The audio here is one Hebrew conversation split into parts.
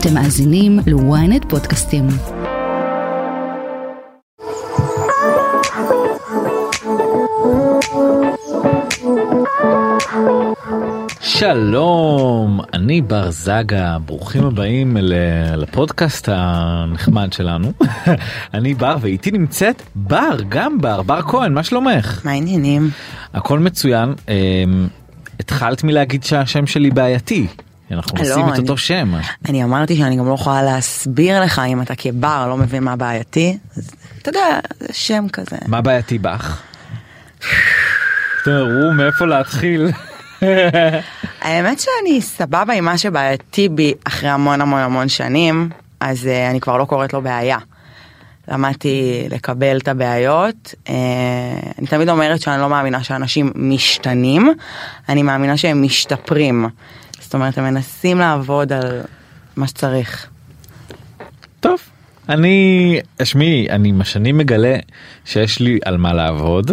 אתם מאזינים ל-ynet פודקאסטים. שלום, אני בר זגה, ברוכים הבאים לפודקאסט הנחמד שלנו. אני בר ואיתי נמצאת בר, גם בר, בר כהן, מה שלומך? מה העניינים? הכל מצוין. אמ, התחלת מלהגיד שהשם שלי בעייתי. אנחנו לא, עושים את אני- אותו שם. אני אמרתי שאני גם לא יכולה להסביר לך אם אתה כבר לא מבין מה בעייתי. אז אתה יודע, זה שם כזה. מה בעייתי בך? תראו מאיפה להתחיל. האמת שאני סבבה עם מה שבעייתי בי אחרי המון המון המון שנים, אז uh, אני כבר לא קוראת לו בעיה. למדתי לקבל את הבעיות. Uh, אני תמיד אומרת שאני לא מאמינה שאנשים משתנים, אני מאמינה שהם משתפרים. זאת אומרת, הם מנסים לעבוד על מה שצריך. טוב. אני, שמעי, אני עם השנים מגלה שיש לי על מה לעבוד.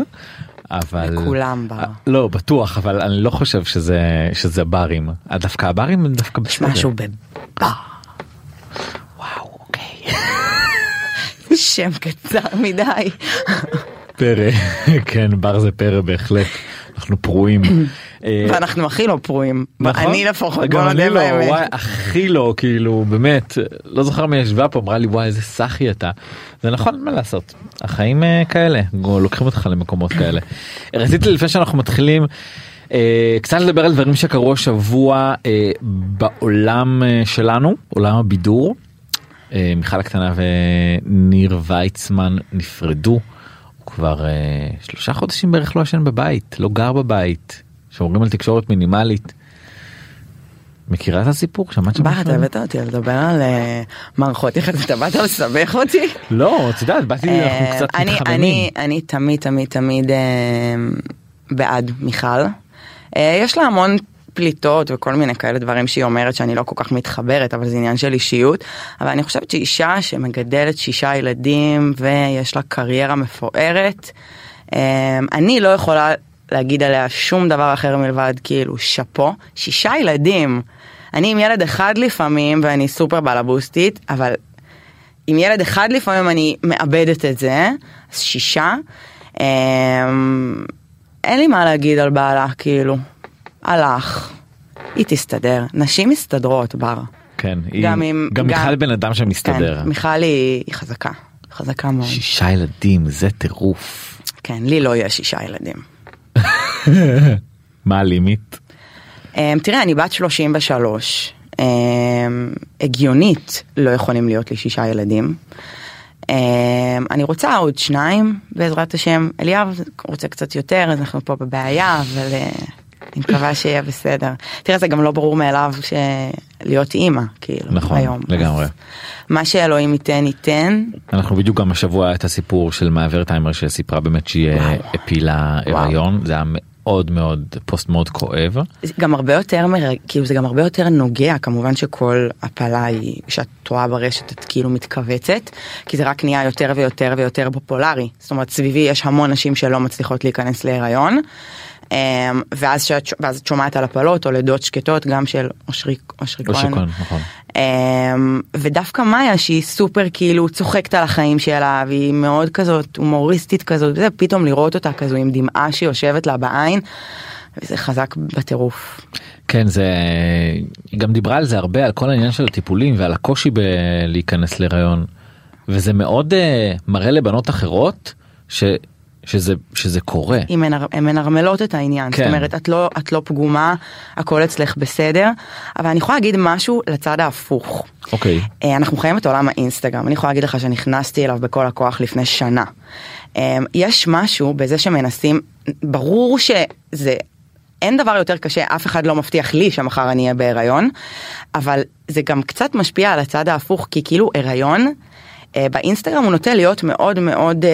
אבל לכולם בר. אה, לא בטוח אבל אני לא חושב שזה שזה ברים אה, דווקא הברים הם דווקא יש בסדר. משהו בבר. וואו אוקיי. שם קצר מדי. פרא כן בר זה פרא בהחלט אנחנו פרועים. אה, ואנחנו הכי לא פרועים. נכון? אני לפחות, בוא אני נודה לא, באמת. וואי, הכי לא כאילו באמת לא זוכר מי ישבה פה אמרה לי וואי איזה סאחי אתה. זה נכון מה לעשות החיים אה, כאלה לוקחים אותך למקומות כאלה. רציתי לפני שאנחנו מתחילים. אה, קצת לדבר על דברים שקרו השבוע אה, בעולם אה, שלנו עולם הבידור. אה, מיכל הקטנה וניר ויצמן נפרדו. כבר אה, שלושה חודשים בערך לא ישן בבית לא גר בבית שומרים על תקשורת מינימלית. מכירה את הסיפור? שמעת שם משהו? אתה הבאת אותי לדבר על אה, מערכות יחסים, אתה באת לסבך אותי? לא, את יודעת, באתי, אנחנו אה, קצת אני- מתחממים. אני- תמיד תמיד תמיד בעד מיכל. יש לה המון פליטות וכל מיני כאלה דברים שהיא אומרת שאני לא כל כך מתחברת אבל זה עניין של אישיות אבל אני חושבת שאישה שמגדלת שישה ילדים ויש לה קריירה מפוארת אה, אני לא יכולה להגיד עליה שום דבר אחר מלבד כאילו שאפו שישה ילדים אני עם ילד אחד לפעמים ואני סופר בלבוסטית אבל עם ילד אחד לפעמים אני מאבדת את זה, אז שישה. אמ, אין לי מה להגיד על בעלה, כאילו. הלך, היא תסתדר. נשים מסתדרות, בר. כן, היא- גם עם- גם גם- מיכל בן אדם שמסתדר. כן, מיכל היא, היא חזקה, חזקה מאוד. שישה ילדים, זה טירוף. כן, לי לא יש שישה ילדים. מה הלימיט? אמ, תראה, אני בת 33. אמ, הגיונית לא יכולים להיות לי שישה ילדים. אמ, אני רוצה עוד שניים בעזרת השם. אליאב רוצה קצת יותר אז אנחנו פה בבעיה אבל אה, אני מקווה שיהיה בסדר. תראה זה גם לא ברור מאליו להיות אימא כאילו נכון, היום. לגמרי. אז מה שאלוהים ייתן ייתן. אנחנו בדיוק גם השבוע היה את הסיפור של מעבר טיימר שסיפרה באמת שהיא אה. הפילה. הריון, זה היה מאוד מאוד פוסט מאוד כואב. זה גם הרבה יותר מרג... כאילו זה גם הרבה יותר נוגע כמובן שכל הפלה היא שאת טועה ברשת את כאילו מתכווצת כי זה רק נהיה יותר ויותר ויותר פופולרי זאת אומרת סביבי יש המון נשים שלא מצליחות להיכנס להיריון. אמ, ואז שאת ואז את שומעת על הפלות או לידות שקטות גם של אושרי אושרי כהן. נכון. אמ, ודווקא מאיה שהיא סופר כאילו צוחקת על החיים שלה והיא מאוד כזאת הומוריסטית כזאת וזה פתאום לראות אותה כזו עם דמעה שיושבת לה בעין. וזה חזק בטירוף. כן זה היא גם דיברה על זה הרבה על כל העניין של הטיפולים ועל הקושי בלהיכנס להיריון וזה מאוד אה, מראה לבנות אחרות ש, שזה שזה קורה. היא מנר, הן מנרמלות את העניין, כן. זאת אומרת את לא, את לא פגומה, הכל אצלך בסדר, אבל אני יכולה להגיד משהו לצד ההפוך. אוקיי. אה, אנחנו חיים את עולם האינסטגרם, אני יכולה להגיד לך שנכנסתי אליו בכל הכוח לפני שנה. אה, יש משהו בזה שמנסים, ברור שזה, אין דבר יותר קשה, אף אחד לא מבטיח לי שמחר אני אהיה בהיריון, אבל זה גם קצת משפיע על הצד ההפוך, כי כאילו הריון, באינסטגרם הוא נוטה להיות מאוד מאוד אה,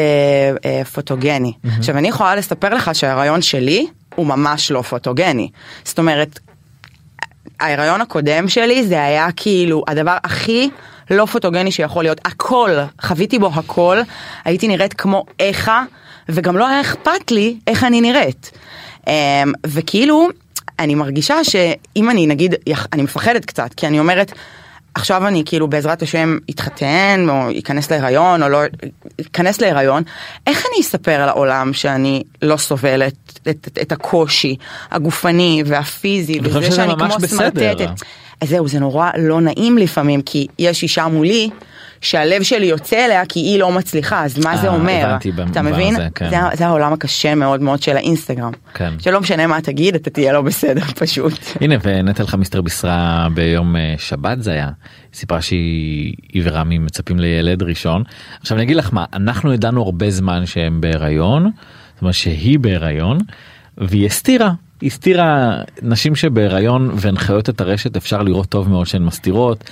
אה, פוטוגני. עכשיו אני יכולה לספר לך שההיריון שלי הוא ממש לא פוטוגני. זאת אומרת, ההיריון הקודם שלי זה היה כאילו הדבר הכי לא פוטוגני שיכול להיות הכל חוויתי בו הכל הייתי נראית כמו איכה וגם לא היה אכפת לי איך אני נראית. אמ, וכאילו אני מרגישה שאם אני נגיד אני מפחדת קצת כי אני אומרת עכשיו אני כאילו בעזרת השם אתחתן או ייכנס להיריון או לא ייכנס להיריון, איך אני אספר לעולם שאני לא סובלת את, את, את הקושי הגופני והפיזי וזה שאני כמו. סמרטטת. אז זהו, זה נורא לא נעים לפעמים כי יש אישה מולי. שהלב שלי יוצא אליה כי היא לא מצליחה אז מה זה אה, אומר אתה מבין הזה, כן. זה, זה העולם הקשה מאוד מאוד של האינסטגרם כן. שלא משנה מה תגיד אתה תהיה לא בסדר פשוט. הנה ונטע אלחמיסטר בישרה ביום אה, שבת זה היה היא סיפרה שהיא עיוורה ממצפים לילד ראשון עכשיו אני אגיד לך מה אנחנו ידענו הרבה זמן שהם בהיריון זאת אומרת שהיא בהיריון והיא הסתירה. הסתירה נשים שבהיריון והן חיות את הרשת אפשר לראות טוב מאוד שהן מסתירות.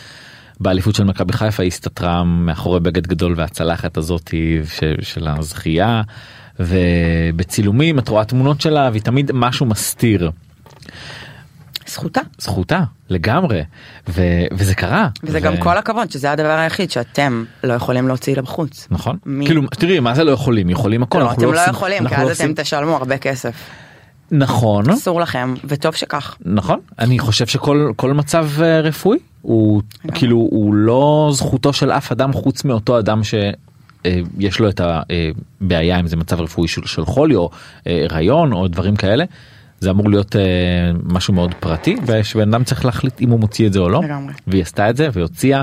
באליפות של מכבי חיפה היא הסתתרה מאחורי בגד גדול והצלחת הזאתי של הזכייה ובצילומים את רואה תמונות שלה והיא תמיד משהו מסתיר. זכותה. זכותה לגמרי ו, וזה קרה וזה ו- גם כל הכבוד שזה הדבר היחיד שאתם לא יכולים להוציא לבחוץ. נכון מי- כאילו תראי מה זה לא יכולים יכולים הכל לא, אתם לא עושים- יכולים, כי לא אז אתם עושים- תשלמו הרבה כסף. נכון. אסור לכם, וטוב שכך. נכון. אני חושב שכל כל מצב אה, רפואי הוא כאילו הוא לא זכותו של אף אדם חוץ מאותו אדם ש... אה, יש לו את הבעיה אם זה מצב רפואי של, של חולי או אה, הריון או דברים כאלה זה אמור להיות אה, משהו מאוד פרטי ושבן אדם צריך להחליט אם הוא מוציא את זה או לא לגמרי. והיא עשתה את זה והוציאה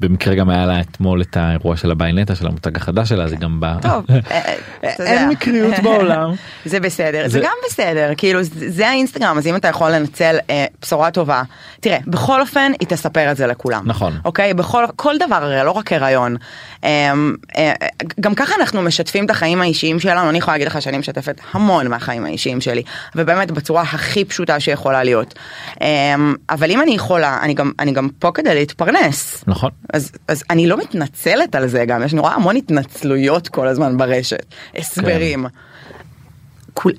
במקרה גם היה לה אתמול את האירוע של הביינטה של המותג החדש שלה זה גם בא טוב, אה, אה. אין מקריות בעולם זה בסדר, זה זה- גם בסדר, כאילו זה האינסטגרם, אז אם אתה יכול לנצל אה, בשורה טובה, תראה, בכל אופן היא תספר את זה לכולם. נכון. אוקיי? בכל, כל דבר, הרי לא רק הריון. אה, אה, גם ככה אנחנו משתפים את החיים האישיים שלנו, אני יכולה להגיד לך שאני משתפת המון מהחיים האישיים שלי, ובאמת בצורה הכי פשוטה שיכולה להיות. אה, אבל אם אני יכולה, אני גם, אני גם פה כדי להתפרנס. נכון אז, אז אני לא מתנצלת על זה גם, יש נורא המון התנצלויות כל הזמן ברשת, הסברים. כול,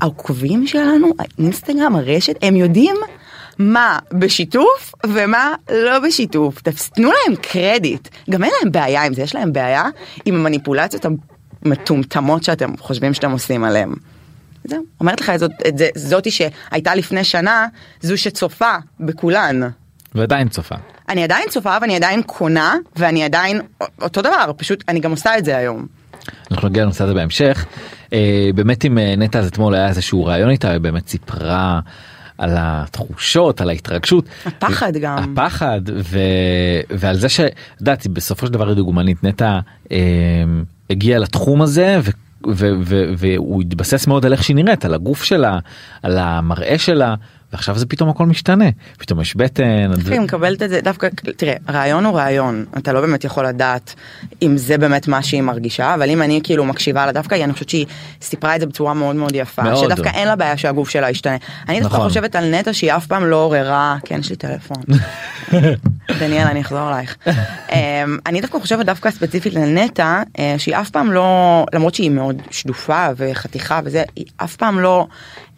העוקבים שלנו, האינסטגרם, הרשת, הם יודעים מה בשיתוף ומה לא בשיתוף. תנו להם קרדיט. גם אין להם בעיה עם זה, יש להם בעיה עם המניפולציות המטומטמות שאתם חושבים שאתם עושים עליהם. זהו, אומרת לך את זאת, את זה, זאתי שהייתה לפני שנה, זו שצופה בכולן. ועדיין צופה. אני עדיין צופה ואני עדיין קונה ואני עדיין אותו דבר פשוט אני גם עושה את זה היום. אנחנו נגיע לנושא הזה בהמשך. אה, באמת עם אה, נטע אז אתמול היה איזשהו ראיון איתה היא באמת סיפרה על התחושות על ההתרגשות. הפחד גם. הפחד ו... ועל זה שאת יודעת בסופו של דבר היא דוגמנית נטע אה, הגיעה לתחום הזה. והוא התבסס מאוד על איך שהיא נראית על הגוף שלה על המראה שלה ועכשיו זה פתאום הכל משתנה פתאום יש בטן. היא מקבלת את זה דווקא תראה רעיון הוא רעיון אתה לא באמת יכול לדעת אם זה באמת מה שהיא מרגישה אבל אם אני כאילו מקשיבה לה דווקא אני חושבת שהיא סיפרה את זה בצורה מאוד מאוד יפה מאוד. שדווקא אין לה בעיה שהגוף שלה ישתנה. אני דווקא נכון. חושבת על נטע שהיא אף פעם לא עוררה כן יש לי טלפון. דניאל אני אחזור אלייך. אמ, אני דווקא חושבת דווקא ספציפית לנטע אה, שהיא אף פעם לא למרות שהיא מאוד שדופה וחתיכה וזה היא אף פעם לא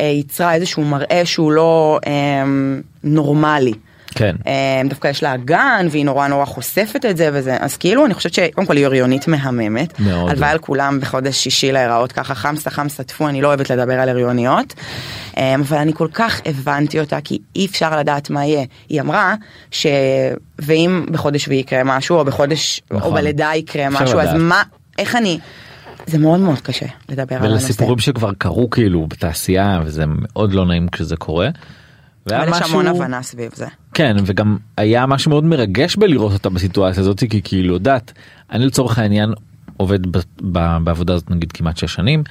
אה, ייצרה איזשהו מראה שהוא לא אמ, נורמלי. כן. אמ, דווקא יש לה אגן והיא נורא נורא חושפת את זה וזה אז כאילו אני חושבת שקודם כל היא הריונית מהממת. מאוד. הלוואי על כולם בחודש שישי להיראות ככה חמסה חמסה טפו אני לא אוהבת לדבר על הריוניות. אבל אני כל כך הבנתי אותה כי אי אפשר לדעת מה יהיה. היא אמרה ש... ואם בחודש שביעי יקרה משהו או בחודש או נכון. בלידה יקרה משהו אז לדעת. מה איך אני. זה מאוד מאוד קשה לדבר על הנושא. ולסיפורים שכבר קרו כאילו בתעשייה וזה מאוד לא נעים כשזה קורה. והיה אבל יש משהו- המון הבנה סביב זה. כן וגם היה משהו מאוד מרגש בלראות אותה בסיטואציה הזאת כי כאילו יודעת אני לצורך העניין עובד ב, ב, בעבודה הזאת נגיד כמעט שש שנים.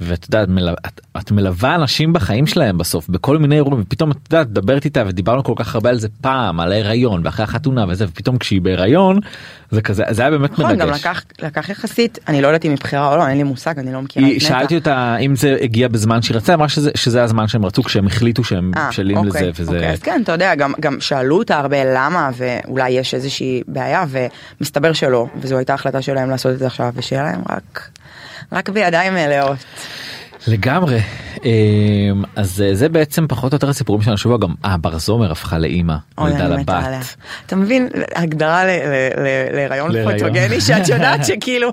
ואת יודעת מל- את, את מלווה אנשים בחיים שלהם בסוף בכל מיני אירועים ופתאום את יודעת מדברת איתה ודיברנו כל כך הרבה על זה פעם על ההיריון ואחרי החתונה וזה ופתאום כשהיא בהיריון זה כזה זה היה באמת נכון, גם מרגש. לקח, לקח יחסית, אני לא יודעת אם מבחירה או לא, אין לי מושג, אני לא מכירה היא- את נטע. שאלתי אותה אם זה הגיע בזמן שהיא רצתה אמרה שזה שזה הזמן שהם רצו כשהם החליטו שהם אה, בשלים אוקיי, לזה וזה אוקיי, אז כן, אתה יודע, גם, גם שאלו אותה הרבה למה ואולי יש איזושהי בעיה ומסתבר שלא, וזו הייתה החלטה שלהם לעשות את זה עכשיו ושיהיה להם רק, רק בידיים מלאות. לגמרי אמ, אז אה, זה בעצם פחות או יותר הסיפורים של השבוע גם אה בר זומר הפכה לאימא נולדה אני לה מתה בת. עליה. אתה מבין, הגדרה להיריון. פוטוגני שאת יודעת שכאילו,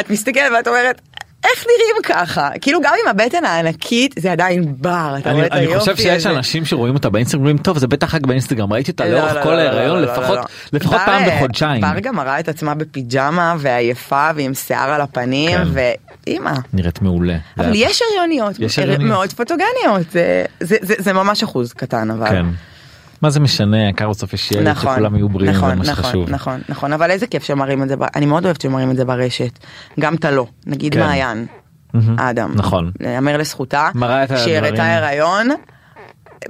את מסתכלת ואת אומרת, איך נראים ככה? כאילו גם עם הבטן הענקית זה עדיין בר, אתה רואה אני, את אני חושב שיש. אנשים שרואים אותה באינסטגרם אומרים טוב זה בטח רק באינסטגרם ראיתי אותה לא, לאורך לא, כל לא, ההיריון לא, לא, לפחות לא. לפחות בר, פעם בחודשיים. בר גם מראה את עצמה בפיג'מה ועייפה ועם שיער על הפנים כן. ואימא. נראית מעולה. אבל יש הריוניות. מאוד פוטוגניות, זה- זה- זה זה ממש אחוז קטן אבל. מה זה משנה העיקר בסוף יש ילד נכון, שכולם יהיו בריאים נכון, זה מה נכון, שחשוב. נכון, נכון, אבל איזה כיף שמראים את זה, אני מאוד אוהבת שמראים את זה ברשת, גם את הלא, נגיד כן. מעיין. אדם, נכון. יאמר לזכותה. שהראתה הריון,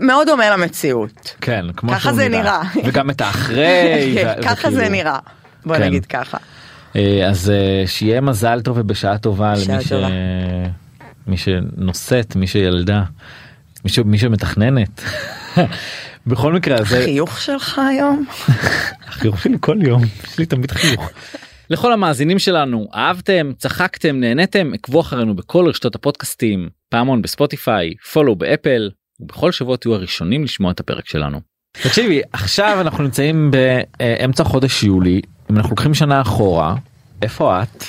מאוד דומה למציאות, כן כמו ככה זה נראה. וגם את האחרי. כן, ככה זה נראה, בוא כן. נגיד ככה. אה, אז אה, שיהיה מזל טוב ובשעה טובה למי ש... מי שנושאת מי שילדה מי, ש... מי שמתכננת. בכל מקרה אז זה החיוך שלך היום? החיוך שלי כל יום יש לי תמיד חיוך. לכל המאזינים שלנו אהבתם צחקתם נהניתם עקבו אחרינו בכל רשתות הפודקאסטים פעמון בספוטיפיי פולו באפל ובכל שבוע תהיו הראשונים לשמוע את הפרק שלנו. תקשיבי עכשיו אנחנו נמצאים באמצע חודש יולי אם אנחנו לוקחים שנה אחורה איפה את?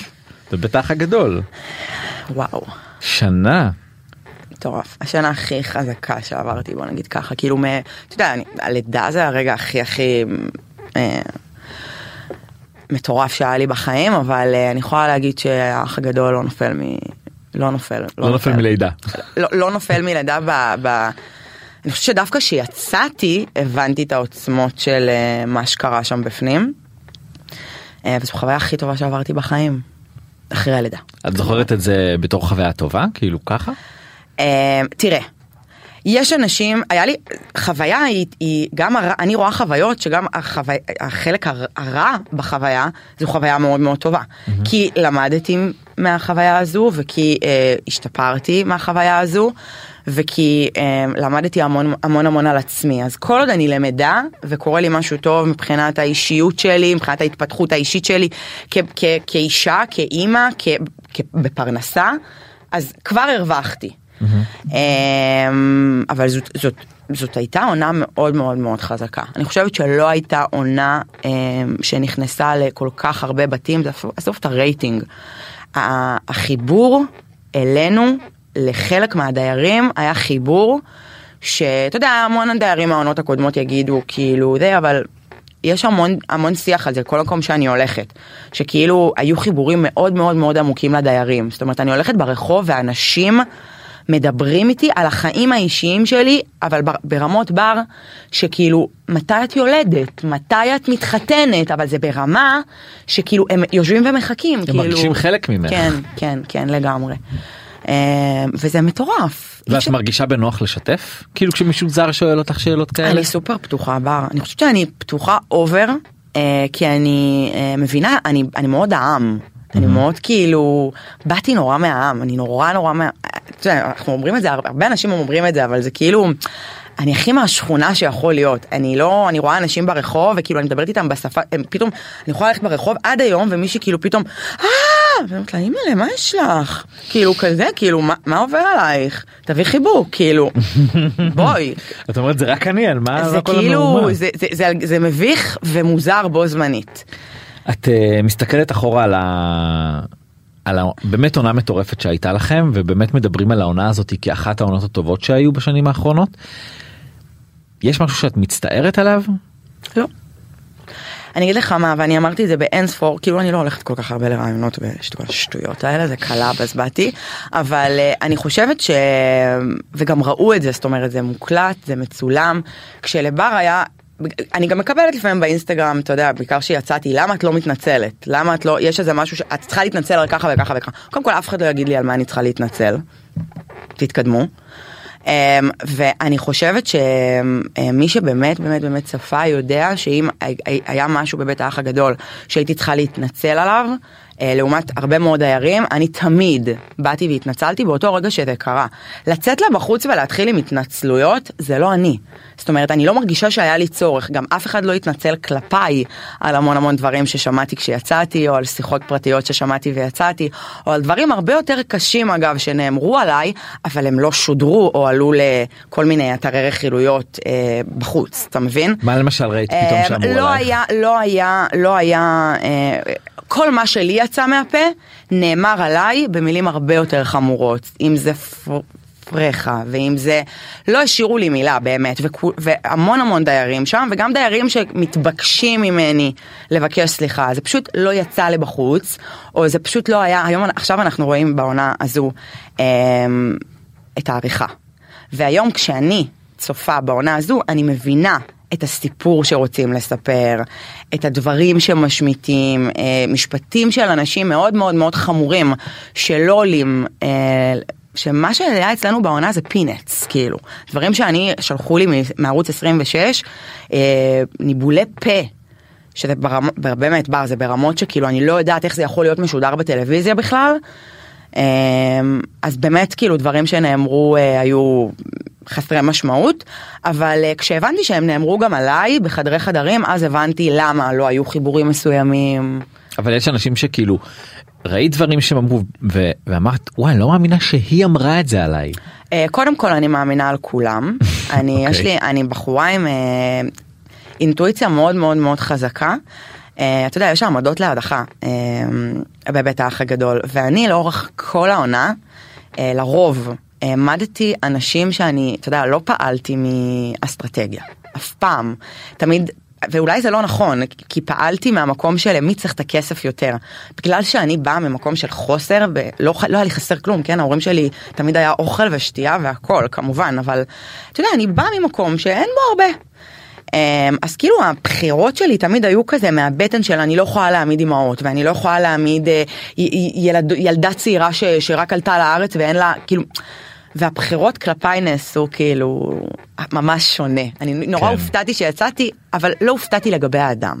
בביתך הגדול וואו. שנה מטורף. השנה הכי חזקה שעברתי, בוא נגיד ככה, כאילו, מ... אתה יודע, אני, הלידה זה הרגע הכי הכי אה, מטורף שהיה לי בחיים, אבל אה, אני יכולה להגיד שהאח הגדול לא נופל מ... לא נופל. לא נופל מלידה. לא, לא נופל מלידה ב... ב... אני חושבת שדווקא כשיצאתי, הבנתי את העוצמות של אה, מה שקרה שם בפנים. אה, וזו החוויה הכי טובה שעברתי בחיים, אחרי הלידה. את זוכרת את זה בתור חוויה טובה כאילו ככה? אה, תראה, יש אנשים, היה לי, חוויה היא, היא גם, הר, אני רואה חוויות שגם החווי, החלק הר, הרע בחוויה זו חוויה מאוד מאוד טובה. Mm-hmm. כי למדתי מהחוויה הזו וכי אה, השתפרתי מהחוויה הזו. וכי אה, למדתי המון המון המון על עצמי אז כל עוד אני למדה וקורה לי משהו טוב מבחינת האישיות שלי מבחינת ההתפתחות האישית שלי כ- כ- כאישה כאימא כ- כ- בפרנסה אז כבר הרווחתי. אמ, אבל זאת, זאת, זאת הייתה עונה מאוד מאוד מאוד חזקה. אני חושבת שלא הייתה עונה אמ, שנכנסה לכל כך הרבה בתים, זה עזוב את הרייטינג. החיבור אלינו, לחלק מהדיירים, היה חיבור שאתה יודע, המון הדיירים מהעונות הקודמות יגידו כאילו זה, אבל יש המון המון שיח על זה כל מקום שאני הולכת שכאילו היו חיבורים מאוד מאוד מאוד עמוקים לדיירים זאת אומרת אני הולכת ברחוב ואנשים מדברים איתי על החיים האישיים שלי אבל בר, ברמות בר שכאילו מתי את יולדת מתי את מתחתנת אבל זה ברמה שכאילו הם יושבים ומחכים הם כאילו מרגישים חלק ממך. כן כן כן לגמרי אה, וזה מטורף. ואת אפשר- מרגישה בנוח לשתף? כאילו כשמישהו זר שואל אותך שאלות כאלה? אני סופר פתוחה בר אני חושבת שאני פתוחה אובר אה, כי אני אה, מבינה אני אני מאוד העם. אני מאוד כאילו באתי נורא מהעם אני נורא נורא מה... אתה יודע, אנחנו אומרים את זה הרבה אנשים אומרים את זה אבל זה כאילו אני הכי מהשכונה שיכול להיות. אני לא אני רואה אנשים ברחוב וכאילו אני מדברת איתם בשפה הם פתאום אני יכולה ללכת ברחוב עד היום ומישהי כאילו פתאום אה! ואני אומרת לה אימא'לה מה יש לך? כאילו כזה כאילו מה, מה עובר עלייך? תביא חיבוק כאילו. בואי. את אומרת זה רק אני על מה זה מה כל כאילו, המהומה?" זה, זה, זה, זה מביך ומוזר בו זמנית. את uh, מסתכלת אחורה על ה... על ה... באמת עונה מטורפת שהייתה לכם ובאמת מדברים על העונה הזאת כאחת העונות הטובות שהיו בשנים האחרונות. יש משהו שאת מצטערת עליו? לא. אני אגיד לך מה, ואני אמרתי את זה באין ספור, כאילו אני לא הולכת כל כך הרבה לרעיונות והשטויות האלה, זה קלה בזבתי, אבל uh, אני חושבת ש... וגם ראו את זה, זאת אומרת זה מוקלט, זה מצולם, כשלבר היה... אני גם מקבלת לפעמים באינסטגרם, אתה יודע, בעיקר שיצאתי, למה את לא מתנצלת? למה את לא, יש איזה משהו שאת צריכה להתנצל על ככה וככה וככה. קודם כל אף אחד לא יגיד לי על מה אני צריכה להתנצל. תתקדמו. Um, ואני חושבת שמי שבאמת באמת באמת צפה יודע שאם היה משהו בבית האח הגדול שהייתי צריכה להתנצל עליו, לעומת הרבה מאוד דיירים, אני תמיד באתי והתנצלתי באותו רגע שזה קרה. לצאת לה בחוץ ולהתחיל עם התנצלויות זה לא אני. זאת אומרת, אני לא מרגישה שהיה לי צורך, גם אף אחד לא התנצל כלפיי על המון המון דברים ששמעתי כשיצאתי, או על שיחות פרטיות ששמעתי ויצאתי, או על דברים הרבה יותר קשים אגב שנאמרו עליי, אבל הם לא שודרו או עלו לכל מיני אתרי רכילויות אה, בחוץ, אתה מבין? מה למשל ראית פתאום אה, שאמרו לא עלייך? היה, לא היה, לא היה, אה, כל מה שלי יצא מהפה נאמר עליי במילים הרבה יותר חמורות. אם זה פר... פרחה, ואם זה, לא השאירו לי מילה באמת, וכו, והמון המון דיירים שם, וגם דיירים שמתבקשים ממני לבקש סליחה, זה פשוט לא יצא לבחוץ, או זה פשוט לא היה, היום, עכשיו אנחנו רואים בעונה הזו אה, את העריכה. והיום כשאני צופה בעונה הזו, אני מבינה את הסיפור שרוצים לספר, את הדברים שמשמיטים, אה, משפטים של אנשים מאוד מאוד מאוד חמורים שלא עולים. אה, שמה שהיה אצלנו בעונה זה פינטס, כאילו. דברים שאני, שלחו לי מערוץ 26, אה, ניבולי פה. שזה ברמ, באמת בר, זה ברמות שכאילו אני לא יודעת איך זה יכול להיות משודר בטלוויזיה בכלל. אז באמת כאילו דברים שנאמרו היו חסרי משמעות, אבל אה, כשהבנתי שהם נאמרו גם עליי בחדרי חדרים, אז הבנתי למה לא היו חיבורים מסוימים. אבל יש אנשים שכאילו ראית דברים שהם אמרו ו- ואמרת וואי לא מאמינה שהיא אמרה את זה עליי. Uh, קודם כל אני מאמינה על כולם. אני okay. יש אוקיי. לי אני בחורה עם uh, אינטואיציה מאוד מאוד מאוד חזקה. Uh, אתה יודע יש עמדות להדחה uh, בבית האח הגדול ואני לאורך כל העונה uh, לרוב העמדתי אנשים שאני אתה יודע לא פעלתי מאסטרטגיה אף פעם תמיד ואולי זה לא נכון, כי פעלתי מהמקום של מי צריך את הכסף יותר. בגלל שאני באה ממקום של חוסר, ולא לא היה לי חסר כלום, כן, ההורים שלי תמיד היה אוכל ושתייה והכל, כמובן, אבל אתה יודע, אני באה ממקום שאין בו הרבה. אמ, אז כאילו הבחירות שלי תמיד היו כזה מהבטן של אני לא יכולה להעמיד אמהות ואני לא יכולה להעמיד אה, ילד, ילדה צעירה ש, שרק עלתה לארץ ואין לה כאילו והבחירות כלפיי נעשו כאילו ממש שונה. אני נורא כן. הופתעתי שיצאתי, אבל לא הופתעתי לגבי האדם.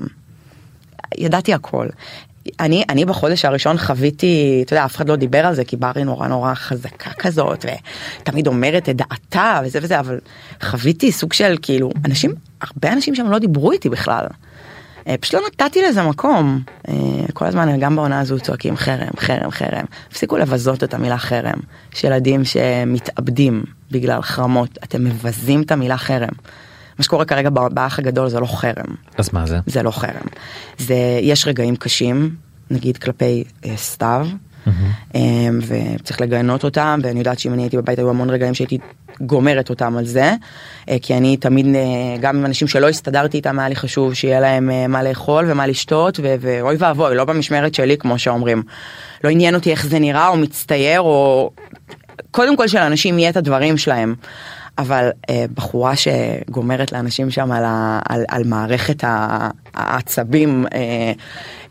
ידעתי הכל. אני, אני בחודש הראשון חוויתי, אתה יודע, אף אחד לא דיבר על זה, כי ברי נורא נורא חזקה כזאת, ותמיד אומרת את דעתה וזה וזה, אבל חוויתי סוג של כאילו, אנשים, הרבה אנשים שם לא דיברו איתי בכלל. אה, פשוט לא נתתי לזה מקום. אה, כל הזמן גם בעונה הזו צועקים חרם, חרם, חרם. הפסיקו לבזות את המילה חרם. יש ילדים שמתאבדים בגלל חרמות, אתם מבזים את המילה חרם. מה שקורה כרגע באח הגדול זה לא חרם. אז מה זה? זה לא חרם. זה, יש רגעים קשים, נגיד כלפי אה, סתיו, mm-hmm. וצריך לגנות אותם, ואני יודעת שאם אני הייתי בבית היו המון רגעים שהייתי גומרת אותם על זה, אה, כי אני תמיד, אה, גם עם אנשים שלא הסתדרתי איתם היה לי חשוב שיהיה להם אה, מה לאכול ומה לשתות, ואוי ואבוי, לא במשמרת שלי כמו שאומרים. לא עניין אותי איך זה נראה או מצטייר או... קודם כל שלאנשים יהיה את הדברים שלהם. אבל אה, בחורה שגומרת לאנשים שם על, ה, על, על מערכת העצבים, אה,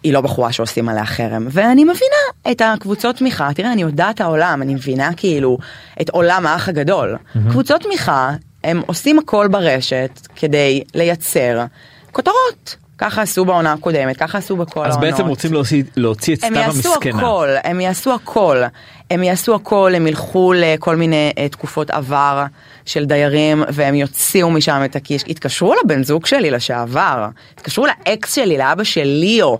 היא לא בחורה שעושים עליה חרם. ואני מבינה את הקבוצות תמיכה, תראה, אני יודעת העולם, אני מבינה כאילו את עולם האח הגדול. Mm-hmm. קבוצות תמיכה, הם עושים הכל ברשת כדי לייצר כותרות. ככה עשו בעונה הקודמת, ככה עשו בכל העונות. אז בעצם רוצים להוציא, להוציא את סתיו המסכנה. הם יעשו הכל, הם יעשו הכל. הם יעשו הכל, הם ילכו לכל מיני uh, תקופות עבר של דיירים, והם יוציאו משם את הקיש. התקשרו לבן זוג שלי לשעבר, התקשרו לאקס שלי, לאבא של ליאו.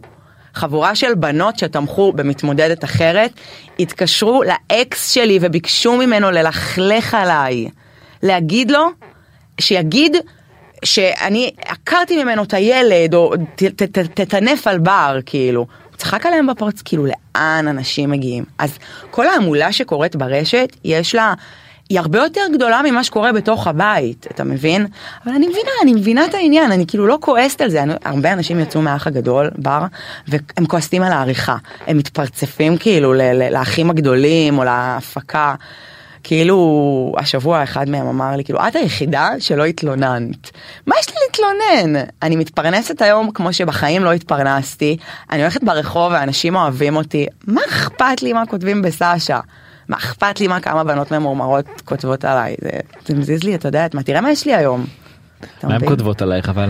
חבורה של בנות שתמכו במתמודדת אחרת, התקשרו לאקס שלי וביקשו ממנו ללכלך עליי. להגיד לו, שיגיד שאני עקרתי ממנו את הילד, או תטנף על בר, כאילו. הוא צחק עליהם בפרץ, כאילו לאן אנשים מגיעים. אז כל ההמולה שקורית ברשת, יש לה... היא הרבה יותר גדולה ממה שקורה בתוך הבית, אתה מבין? אבל אני מבינה, אני מבינה את העניין, אני כאילו לא כועסת על זה. אני, הרבה אנשים יצאו מהאח הגדול, בר, והם כועסים על העריכה. הם מתפרצפים כאילו לאחים הגדולים או להפקה. כאילו השבוע אחד מהם אמר לי כאילו את היחידה שלא התלוננת. מה יש לי להתלונן? אני מתפרנסת היום כמו שבחיים לא התפרנסתי, אני הולכת ברחוב ואנשים אוהבים אותי, מה אכפת לי מה כותבים בסאשה? מה אכפת לי מה כמה בנות ממורמרות כותבות עליי? זה, זה מזיז לי, אתה יודע, מה תראה מה יש לי היום. מה הן כותבות עלייך אבל?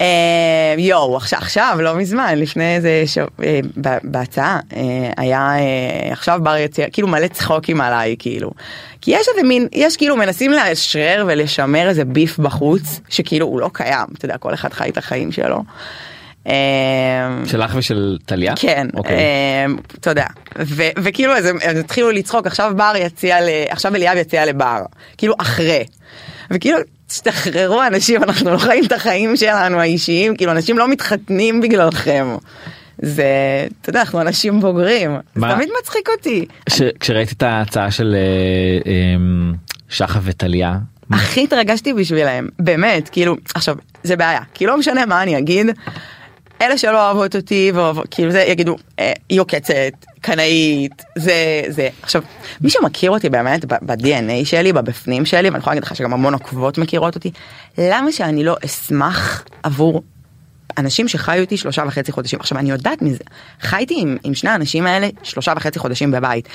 אה, יואו, עכשיו, עכשיו, לא מזמן, לפני איזה, אה, בהצעה, אה, היה, עכשיו בר יציע, כאילו מלא צחוקים עליי, כאילו. כי יש איזה מין, יש כאילו מנסים לאשרר ולשמר איזה ביף בחוץ, שכאילו הוא לא קיים, אתה יודע, כל אחד חי את החיים שלו. שלך ושל טליה? כן, אוקיי. אתה יודע, וכאילו אז הם התחילו לצחוק, עכשיו בר יציע, עכשיו אליאב יציע לבר, כאילו אחרי. וכאילו תשתחררו אנשים, אנחנו לא חיים את החיים שלנו האישיים, כאילו אנשים לא מתחתנים בגללכם. זה, אתה יודע, אנחנו אנשים בוגרים, זה מה? תמיד מצחיק אותי. ש- כשראית את ההצעה של אה, אה, שחף וטליה. הכי התרגשתי בשבילהם, באמת, כאילו, עכשיו, זה בעיה, כי לא משנה מה אני אגיד, אלה שלא אוהבות אותי, ואוהבות, כאילו זה יגידו, אה, היא עוקצת, קנאית, זה, זה. עכשיו, מי שמכיר אותי באמת ב-DNA שלי, בבפנים שלי, ואני יכולה להגיד לך שגם המון עוקבות מכירות אותי, למה שאני לא אשמח עבור אנשים שחיו איתי שלושה וחצי חודשים. עכשיו אני יודעת מזה, חייתי עם, עם שני האנשים האלה שלושה וחצי חודשים בבית.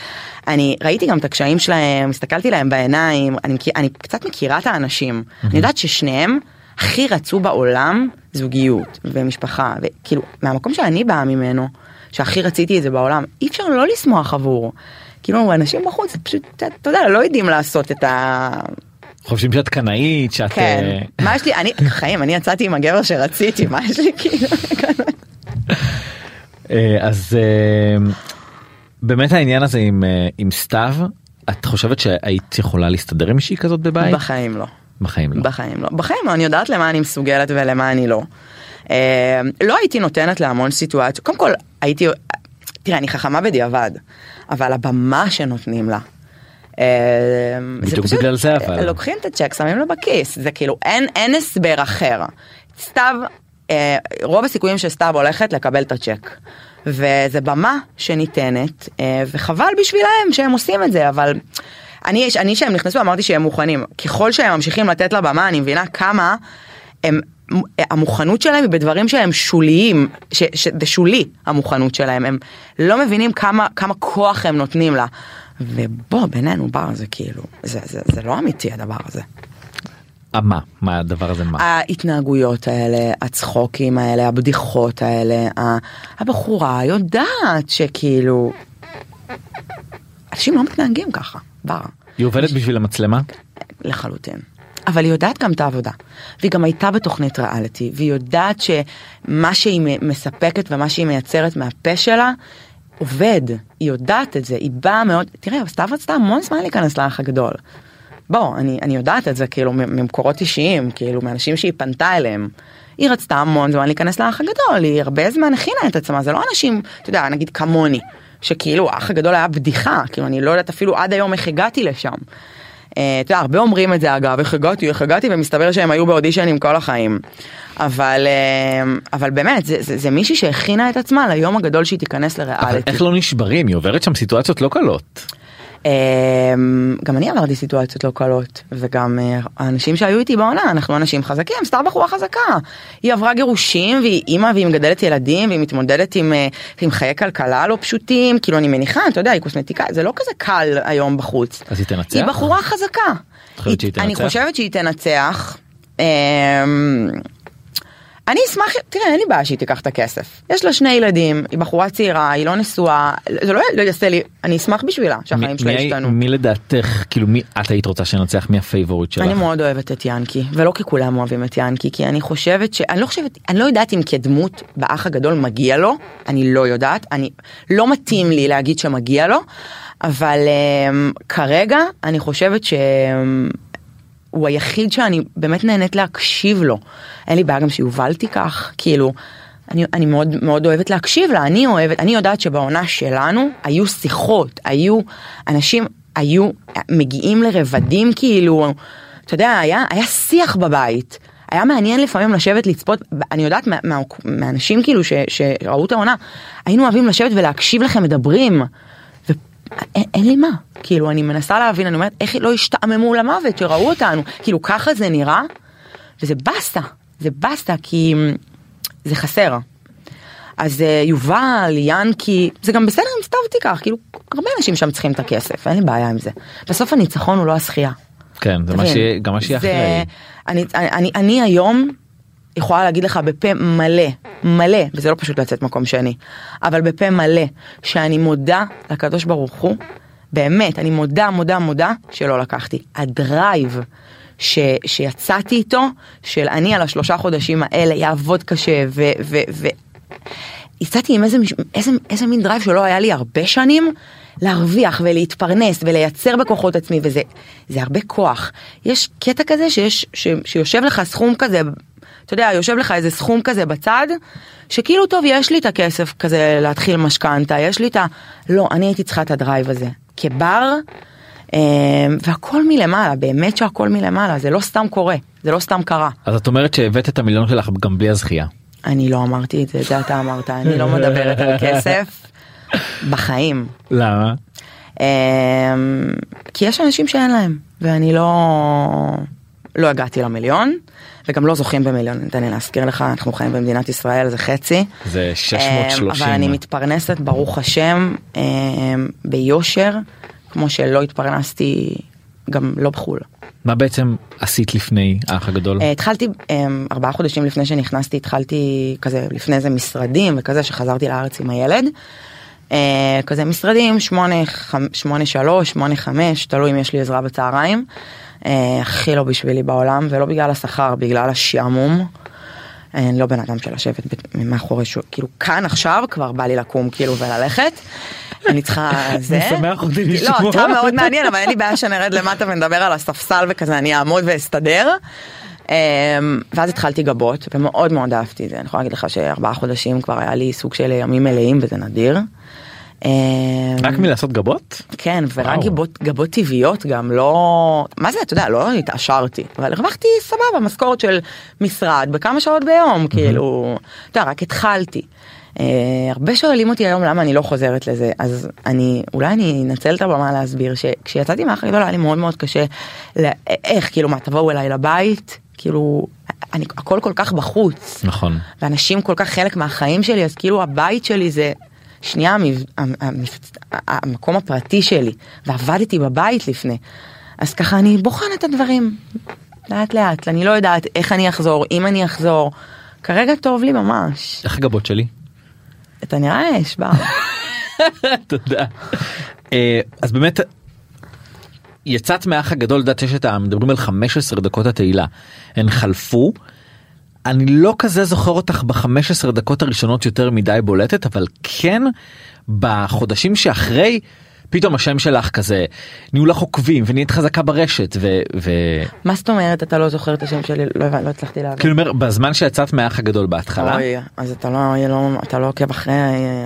אני ראיתי גם את הקשיים שלהם, הסתכלתי להם בעיניים, אני, אני קצת מכירה את האנשים. אני יודעת ששניהם הכי רצו בעולם זוגיות ומשפחה, וכאילו מהמקום שאני באה ממנו, שהכי רציתי את זה בעולם, אי אפשר לא לשמוח עבור. כאילו אנשים בחוץ פשוט, אתה יודע, לא יודעים לעשות את ה... חושבים שאת קנאית שאת כן, אה, מה יש לי, אני, חיים, אני יצאתי עם הגבר שרציתי, מה יש לי כאילו, אה, אז אה, באמת העניין הזה עם עם סתיו את חושבת שהיית יכולה להסתדר עם מישהי כזאת בבית בחיים לא. בחיים לא. בחיים לא. בחיים לא, אני יודעת למה אני מסוגלת ולמה אני לא. אה, לא הייתי נותנת להמון סיטואציות, קודם כל הייתי, תראה אני חכמה בדיעבד, אבל הבמה שנותנים לה. אה, בדיוק פשוט- בגלל זה אבל. לוקחים את הצ'ק שמים לו בכיס זה כאילו אין אין הסבר אחר. סתיו אה, רוב הסיכויים שסתיו הולכת לקבל את הצ'ק. וזה במה שניתנת אה, וחבל בשבילם שהם עושים את זה אבל אני אני שהם נכנסו אמרתי שהם מוכנים. ככל שהם ממשיכים לתת לה במה אני מבינה כמה הם המוכנות שלהם היא בדברים שהם שוליים ש- שזה שולי המוכנות שלהם. הם לא מבינים כמה כמה כוח הם נותנים לה. ובוא בינינו בר זה כאילו זה, זה, זה לא אמיתי הדבר הזה. אה, מה? מה הדבר הזה מה? ההתנהגויות האלה, הצחוקים האלה, הבדיחות האלה, הבחורה יודעת שכאילו... אנשים לא מתנהגים ככה, בר, היא עובדת בשביל המצלמה לחלוטין. אבל היא יודעת גם את העבודה. והיא גם הייתה בתוכנית ריאליטי, והיא יודעת שמה שהיא מספקת ומה שהיא מייצרת מהפה שלה, עובד. היא יודעת את זה, היא באה מאוד... תראה, סתיו רצתה המון זמן להיכנס לאח הגדול. בוא, אני, אני יודעת את זה כאילו ממקורות אישיים, כאילו מאנשים שהיא פנתה אליהם. היא רצתה המון זמן להיכנס לאח הגדול, היא הרבה זמן הכינה את עצמה, זה לא אנשים, אתה יודע, נגיד כמוני, שכאילו האח הגדול היה בדיחה, כאילו אני לא יודעת אפילו עד היום איך הגעתי לשם. אה, אתה יודע, הרבה אומרים את זה אגב, איך הגעתי, איך הגעתי, ומסתבר שהם היו באודישנים כל החיים. אבל, אה, אבל באמת, זה, זה, זה מישהי שהכינה את עצמה ליום הגדול שהיא תיכנס אבל לריאליטי. איך לא נשברים היא עוברת שם סיטואציות לא קלות. אמ, גם אני עברתי סיטואציות לא קלות וגם אה, האנשים שהיו איתי בעונה אנחנו אנשים חזקים סתם בחורה חזקה היא עברה גירושים והיא אימא והיא מגדלת ילדים והיא מתמודדת עם, אה, עם חיי כלכלה לא פשוטים כאילו אני מניחה אתה יודע היא קוסמטיקאית זה לא כזה קל היום בחוץ. אז היא תנצח? היא בחורה חזקה. את חושבת שהיא אני? חושבת שהיא תנצח. אני אשמח, תראה אין לי בעיה שהיא תיקח את הכסף. יש לה שני ילדים, היא בחורה צעירה, היא לא נשואה, זה לא לא יעשה לי, אני אשמח בשבילה שהחיים שלה ישתנו. מי לדעתך כאילו מי את היית רוצה שינצח מי ה favorite שלך? אני מאוד אוהבת את ינקי, ולא כי כולם אוהבים את ינקי, כי אני חושבת ש... אני לא חושבת, אני לא יודעת אם כדמות באח הגדול מגיע לו, אני לא יודעת, אני... לא מתאים לי להגיד שמגיע לו, אבל um, כרגע אני חושבת שהוא היחיד שאני באמת נהנית להקשיב לו. אין לי בעיה גם שיובל תיקח, כאילו... אני, אני מאוד מאוד אוהבת להקשיב לה, אני אוהבת, אני יודעת שבעונה שלנו היו שיחות, היו אנשים, היו מגיעים לרבדים כאילו, אתה יודע, היה, היה שיח בבית. היה מעניין לפעמים לשבת לצפות, אני יודעת מה, מה, מהאנשים כאילו ש, שראו את העונה, היינו אוהבים לשבת ולהקשיב לכם מדברים. ואין אין לי מה, כאילו אני מנסה להבין, אני אומרת איך לא השתעממו למוות שראו אותנו, כאילו ככה זה נראה, וזה באסה, זה באסה כי זה חסר. אז uh, יובל, ינקי, זה גם בסדר אם סתיו תיקח, כאילו הרבה אנשים שם צריכים את הכסף, אין לי בעיה עם זה. בסוף הניצחון הוא לא הזכייה. כן זה מה שיהיה גם מה שיהיה אחרי. אני, אני, אני, אני היום יכולה להגיד לך בפה מלא, מלא, וזה לא פשוט לצאת מקום שני, אבל בפה מלא, שאני מודה לקדוש ברוך הוא, באמת, אני מודה, מודה, מודה, שלא לקחתי. הדרייב ש, שיצאתי איתו, של אני על השלושה חודשים האלה יעבוד קשה, ו... ו, ו יצאתי עם איזה, איזה, איזה מין drive שלא היה לי הרבה שנים, להרוויח ולהתפרנס ולייצר בכוחות עצמי, וזה זה הרבה כוח. יש קטע כזה שיש, ש, שיושב לך סכום כזה אתה יודע, יושב לך איזה סכום כזה בצד, שכאילו טוב, יש לי את הכסף כזה להתחיל משכנתה, יש לי את ה... לא, אני הייתי צריכה את ה drive הזה. כבר, אה, והכל מלמעלה, באמת שהכל מלמעלה, זה לא סתם קורה, זה לא סתם קרה. אז את אומרת שהבאת את המיליון שלך גם בלי הזכייה. אני לא אמרתי את זה, זה אתה אמרת, אני לא מדברת על כסף בחיים. למה? אמ, כי יש אנשים שאין להם, ואני לא, לא הגעתי למיליון, וגם לא זוכים במיליון, תן לי להזכיר לך, אנחנו חיים במדינת ישראל, זה חצי. זה 630. אמ, אבל אני מתפרנסת, ברוך השם, אמ, ביושר, כמו שלא התפרנסתי גם לא בחו"ל. מה בעצם עשית לפני האח הגדול? אה, התחלתי ארבעה חודשים לפני שנכנסתי התחלתי כזה לפני זה משרדים וכזה שחזרתי לארץ עם הילד. אה, כזה משרדים שמונה שמונה שלוש שמונה חמש תלוי אם יש לי עזרה בצהריים. אה, הכי לא בשבילי בעולם ולא בגלל השכר בגלל השעמום. אני לא בן אדם של לשבת מאחורי שהוא כאילו כאן עכשיו כבר בא לי לקום כאילו וללכת. אני צריכה זה. משמח אותי לשמוע. לא, אתה מאוד מעניין אבל אין לי בעיה שנרד למטה ונדבר על הספסל וכזה אני אעמוד ואסתדר. אמ, ואז התחלתי גבות ומאוד מאוד אהבתי את זה אני יכולה להגיד לך שארבעה חודשים כבר היה לי סוג של ימים מלאים וזה נדיר. אמ, רק מלעשות גבות? כן ורק גבות, גבות טבעיות גם לא מה זה אתה יודע לא התעשרתי אבל הרווחתי סבבה משכורת של משרד בכמה שעות ביום כאילו אתה יודע רק התחלתי. Uh, הרבה שואלים אותי היום למה אני לא חוזרת לזה אז אני אולי אני אנצל את הבמה להסביר שכשיצאתי הגדול היה לי מאוד מאוד קשה לא, איך כאילו מה תבואו אליי לבית? כאילו אני הכל כל כך בחוץ. נכון. ואנשים כל כך חלק מהחיים שלי אז כאילו הבית שלי זה שנייה. המקום הפרטי שלי ועבדתי בבית לפני אז ככה אני בוחנת את הדברים לאט לאט אני לא יודעת איך אני אחזור אם אני אחזור כרגע טוב לי ממש. איך הגבות שלי? אתה נראה נשבר. תודה. אה, אז באמת יצאת מהאח הגדול לדעת שיש את המדברים על 15 דקות התהילה הן חלפו. אני לא כזה זוכר אותך ב-15 דקות הראשונות יותר מדי בולטת אבל כן בחודשים שאחרי פתאום השם שלך כזה נהיו לך עוקבים ונהיית חזקה ברשת ו... ו... מה זאת אומרת אתה לא זוכר את השם שלי לא, לא הצלחתי להבין. כאילו אומר בזמן שיצאת מהאח הגדול בהתחלה. אוי, אז אתה לא, לא, אתה לא עוקב אחרי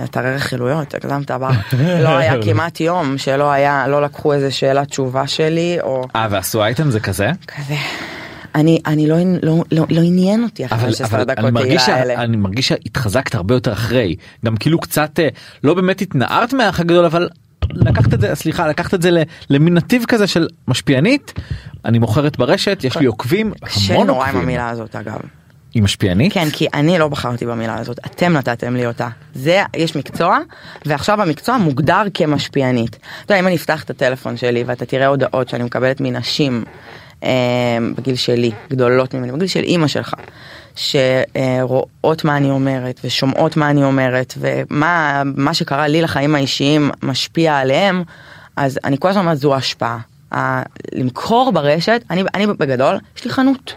אתרי רכילויות, הגזמת בר. לא היה כמעט יום שלא היה, לא לקחו איזה שאלת תשובה שלי או... אה ועשו אייטם זה כזה? כזה. אני אני לא לא לא לא עניין אותי אבל, אבל אני מרגיש האלה. אני מרגיש שהתחזקת הרבה יותר אחרי גם כאילו קצת אה, לא באמת התנערת מהאח הגדול אבל לקחת את זה סליחה לקחת את זה למין נתיב כזה של משפיענית אני מוכרת ברשת יש לי עוקבים המון עוקבים. עם המילה הזאת אגב. היא משפיענית? כן כי אני לא בחרתי במילה הזאת אתם נתתם לי אותה זה יש מקצוע ועכשיו המקצוע מוגדר כמשפיענית. אתה יודע אם אני אפתח את הטלפון שלי ואתה תראה הודעות שאני מקבלת מנשים בגיל שלי גדולות ממני בגיל של אימא שלך שרואות מה אני אומרת ושומעות מה אני אומרת ומה מה שקרה לי לחיים האישיים משפיע עליהם אז אני כל הזמן אומרת זו השפעה. למכור ברשת אני אני בגדול יש לי חנות.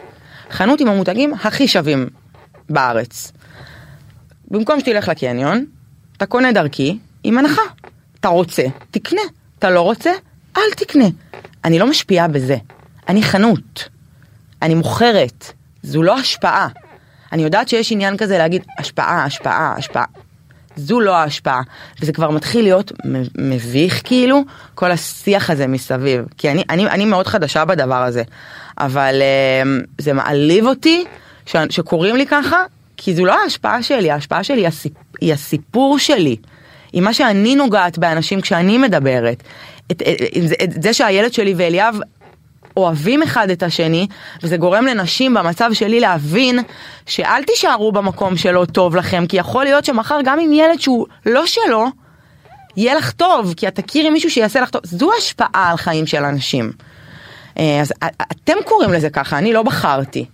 חנות עם המותגים הכי שווים בארץ. במקום שתלך לקניון אתה קונה דרכי עם הנחה. אתה רוצה תקנה. אתה לא רוצה אל תקנה. אני לא משפיעה בזה אני חנות אני מוכרת זו לא השפעה אני יודעת שיש עניין כזה להגיד השפעה, השפעה, השפעה. זו לא ההשפעה, וזה כבר מתחיל להיות מביך כאילו, כל השיח הזה מסביב. כי אני, אני, אני מאוד חדשה בדבר הזה, אבל uh, זה מעליב אותי ש, שקוראים לי ככה, כי זו לא ההשפעה שלי, ההשפעה שלי היא הסיפור שלי. היא מה שאני נוגעת באנשים כשאני מדברת. את, את, את, את זה שהילד שלי ואליאב אוהבים אחד את השני, וזה גורם לנשים במצב שלי להבין שאל תישארו במקום שלא טוב לכם, כי יכול להיות שמחר גם עם ילד שהוא לא שלו, יהיה לך טוב, כי את תכירי מישהו שיעשה לך טוב. זו השפעה על חיים של אנשים. אה, אז אתם קוראים לזה ככה, אני לא בחרתי.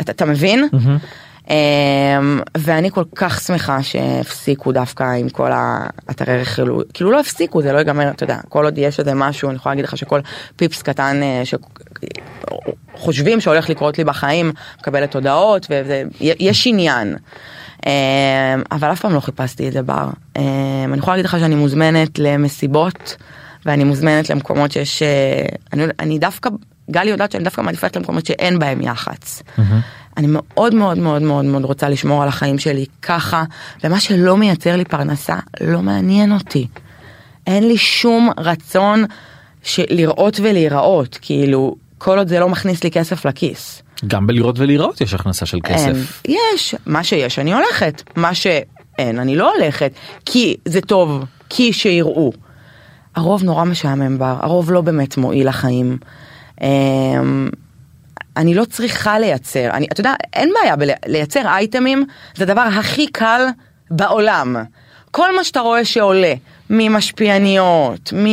אתה, אתה מבין? Mm-hmm. אמ, ואני כל כך שמחה שהפסיקו דווקא עם כל האתרי רכילות, כאילו לא הפסיקו, זה לא ייגמר, אתה יודע, כל עוד יש איזה משהו, אני יכולה להגיד לך שכל פיפס קטן אה, שחושבים שהולך לקרות לי בחיים, מקבלת הודעות, ויש עניין. אמ, אבל אף פעם לא חיפשתי את זה בר. אמ, אני יכולה להגיד לך שאני מוזמנת למסיבות, ואני מוזמנת למקומות שיש, אה, אני, אני דווקא, גלי יודעת שאני דווקא מעדיפה למקומות שאין בהם יח"צ. Mm-hmm. אני מאוד מאוד מאוד מאוד מאוד רוצה לשמור על החיים שלי ככה, ומה שלא מייצר לי פרנסה לא מעניין אותי. אין לי שום רצון לראות ולהיראות, כאילו, כל עוד זה לא מכניס לי כסף לכיס. גם בלראות ולהיראות יש הכנסה של כסף. אין, יש, מה שיש אני הולכת, מה שאין אני לא הולכת, כי זה טוב, כי שיראו. הרוב נורא משעמם בר, הרוב לא באמת מועיל לחיים. אני לא צריכה לייצר, אני, אתה יודע, אין בעיה בלייצר אייטמים, זה הדבר הכי קל בעולם. כל מה שאתה רואה שעולה, ממשפיעניות, מ...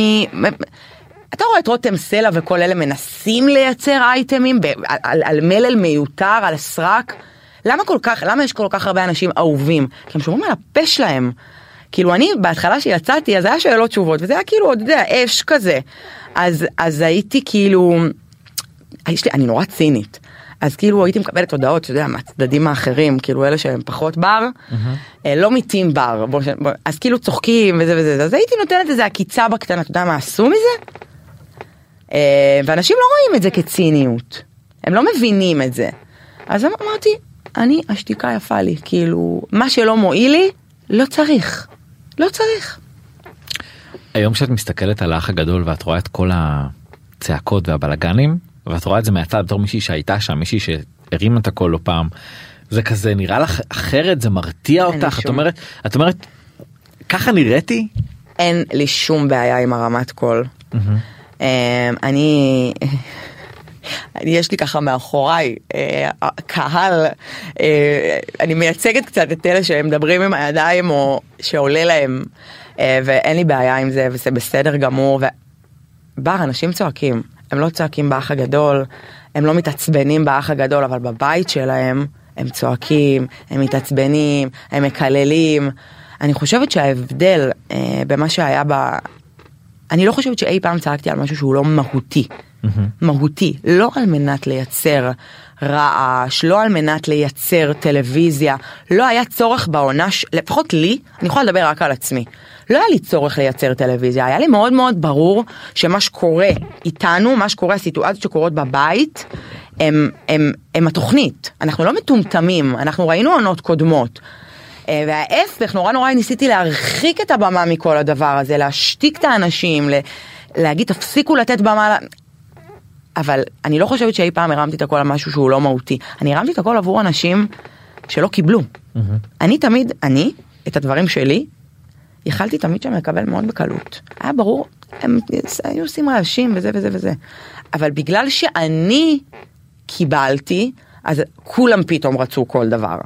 אתה רואה את רותם סלע וכל אלה מנסים לייצר אייטמים ב- על, על מלל מיותר, על סרק. למה כל כך, למה יש כל כך הרבה אנשים אהובים? כי הם שומרים על הפה שלהם. כאילו אני בהתחלה שיצאתי אז היה שאלות תשובות וזה היה כאילו, יודע, אש כזה. אז, אז הייתי כאילו, יש לי, אני נורא צינית. אז כאילו הייתי מקבלת הודעות, אתה יודע, מהצדדים האחרים, כאילו אלה שהם פחות בר, mm-hmm. לא מתים בר, בוא, בוא, אז כאילו צוחקים וזה וזה, אז הייתי נותנת איזה עקיצה בקטנה, אתה יודע מה עשו מזה? אה, ואנשים לא רואים את זה כציניות, הם לא מבינים את זה. אז אמרתי, אני, השתיקה יפה לי, כאילו, מה שלא מועיל לי, לא צריך, לא צריך. היום כשאת מסתכלת על האח הגדול ואת רואה את כל הצעקות והבלגנים, ואת רואה את זה מהצד בתור מישהי שהייתה שם, מישהי שהרימה את הכל לא פעם, זה כזה נראה לך אחרת, זה מרתיע אותך, את אומרת, את אומרת, ככה נראיתי? אין לי שום בעיה עם הרמת קול. Mm-hmm. אני... יש לי ככה מאחוריי אה, קהל, אה, אני מייצגת קצת את אלה שהם מדברים עם הידיים או שעולה להם אה, ואין לי בעיה עם זה וזה בסדר גמור. בר, אנשים צועקים, הם לא צועקים באח הגדול, הם לא מתעצבנים באח הגדול, אבל בבית שלהם הם צועקים, הם מתעצבנים, הם מקללים. אני חושבת שההבדל אה, במה שהיה ב... אני לא חושבת שאי פעם צעקתי על משהו שהוא לא מהותי. Mm-hmm. מהותי, לא על מנת לייצר רעש, לא על מנת לייצר טלוויזיה, לא היה צורך בעונה. לפחות לי, אני יכולה לדבר רק על עצמי, לא היה לי צורך לייצר טלוויזיה, היה לי מאוד מאוד ברור שמה שקורה איתנו, מה שקורה, הסיטואציות שקורות בבית, הם, הם, הם התוכנית, אנחנו לא מטומטמים, אנחנו ראינו עונות קודמות. אה, וההפך, נורא נורא ניסיתי להרחיק את הבמה מכל הדבר הזה, להשתיק את האנשים, להגיד תפסיקו לתת במה, אבל אני לא חושבת שאי פעם הרמתי את הכל על משהו שהוא לא מהותי. אני הרמתי את הכל עבור אנשים שלא קיבלו. Mm-hmm. אני תמיד, אני, את הדברים שלי, יכלתי תמיד שם לקבל מאוד בקלות. היה ברור, הם היו עושים רעשים וזה וזה וזה. אבל בגלל שאני קיבלתי, אז כולם פתאום רצו כל דבר.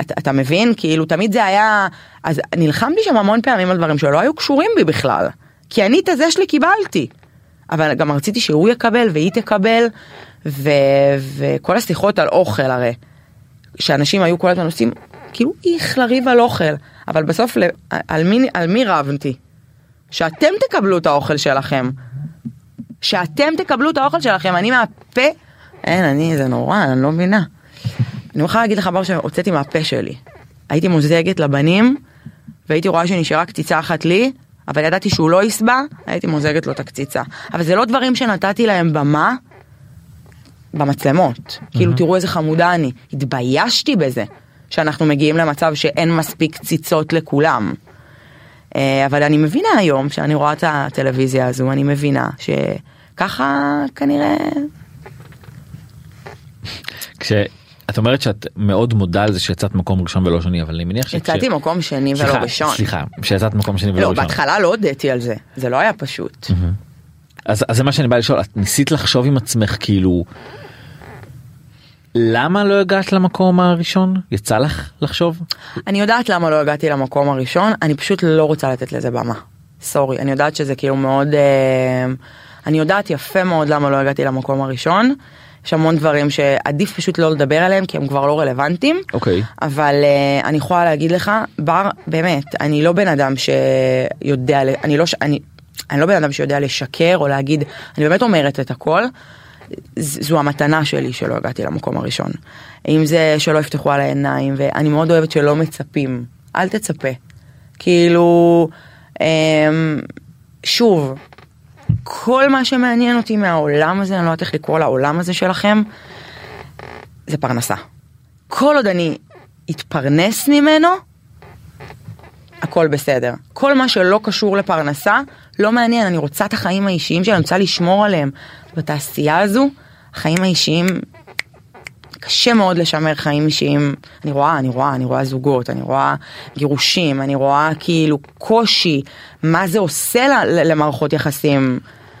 אתה, אתה מבין? כאילו תמיד זה היה... אז נלחמתי שם המון פעמים על דברים שלא היו קשורים בי בכלל. כי אני את הזה שלי קיבלתי. אבל גם רציתי שהוא יקבל והיא תקבל, ו, וכל השיחות על אוכל הרי, שאנשים היו כל הזמן עושים, כאילו איך לריב על אוכל, אבל בסוף על מי, על מי רבתי? שאתם תקבלו את האוכל שלכם. שאתם תקבלו את האוכל שלכם, אני מהפה, אין, אני, זה נורא, אני לא מבינה. אני יכולה להגיד לך דבר שהוצאתי מהפה שלי. הייתי מוזגת לבנים, והייתי רואה שנשארה קציצה אחת לי, אבל ידעתי שהוא לא יסבע, הייתי מוזגת לו את הקציצה. אבל זה לא דברים שנתתי להם במה במצלמות. Mm-hmm. כאילו תראו איזה חמודה אני. התביישתי בזה שאנחנו מגיעים למצב שאין מספיק קציצות לכולם. אה, אבל אני מבינה היום, כשאני רואה את הטלוויזיה הזו, אני מבינה שככה כנראה... כש... את אומרת שאת מאוד מודה על זה שיצאת מקום ראשון ולא שני אבל אני מניח שיצאתי מקום שני ולא ראשון. סליחה, שיצאת מקום שני ולא לא, ראשון. לא, בהתחלה לא הודיתי על זה, זה לא היה פשוט. אז, אז זה מה שאני בא לשאול, את ניסית לחשוב עם עצמך כאילו למה לא הגעת למקום הראשון? יצא לך לחשוב? אני יודעת למה לא הגעתי למקום הראשון, אני פשוט לא רוצה לתת לזה במה. סורי, אני יודעת שזה כאילו מאוד... אה, אני יודעת יפה מאוד למה לא הגעתי למקום הראשון. יש המון דברים שעדיף פשוט לא לדבר עליהם כי הם כבר לא רלוונטיים. אוקיי. Okay. אבל uh, אני יכולה להגיד לך, בר, באמת, אני לא בן אדם שיודע, אני לא, אני, אני לא בן אדם שיודע לשקר או להגיד, אני באמת אומרת את הכל. זו המתנה שלי שלא הגעתי למקום הראשון. אם זה שלא יפתחו על העיניים, ואני מאוד אוהבת שלא מצפים, אל תצפה. כאילו, אמ, שוב, כל מה שמעניין אותי מהעולם הזה, אני לא יודעת איך לקרוא לעולם הזה שלכם, זה פרנסה. כל עוד אני אתפרנס ממנו, הכל בסדר. כל מה שלא קשור לפרנסה, לא מעניין, אני רוצה את החיים האישיים שלי, אני רוצה לשמור עליהם. בתעשייה הזו, החיים האישיים, קשה מאוד לשמר חיים אישיים. אני רואה, אני רואה, אני רואה זוגות, אני רואה גירושים, אני רואה כאילו קושי, מה זה עושה למערכות יחסים.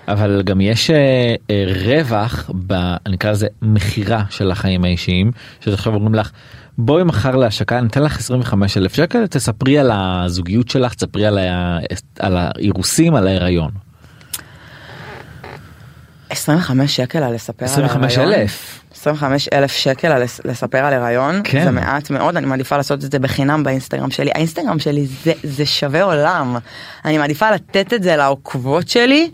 אבל גם יש אה, אה, רווח ב... נקרא לזה מכירה של החיים האישיים, שזה עכשיו אומרים לך. בואי מחר להשקה ניתן לך 25 אלף שקל תספרי על הזוגיות שלך תספרי על, ה... על האירוסים על ההיריון. 25 שקל על לספר 25 על ההיריון. אלף. 25 אלף שקל על לספר על הריון כן. זה מעט מאוד אני מעדיפה לעשות את זה בחינם באינסטגרם שלי האינסטגרם שלי זה זה שווה עולם אני מעדיפה לתת את זה לעוקבות שלי.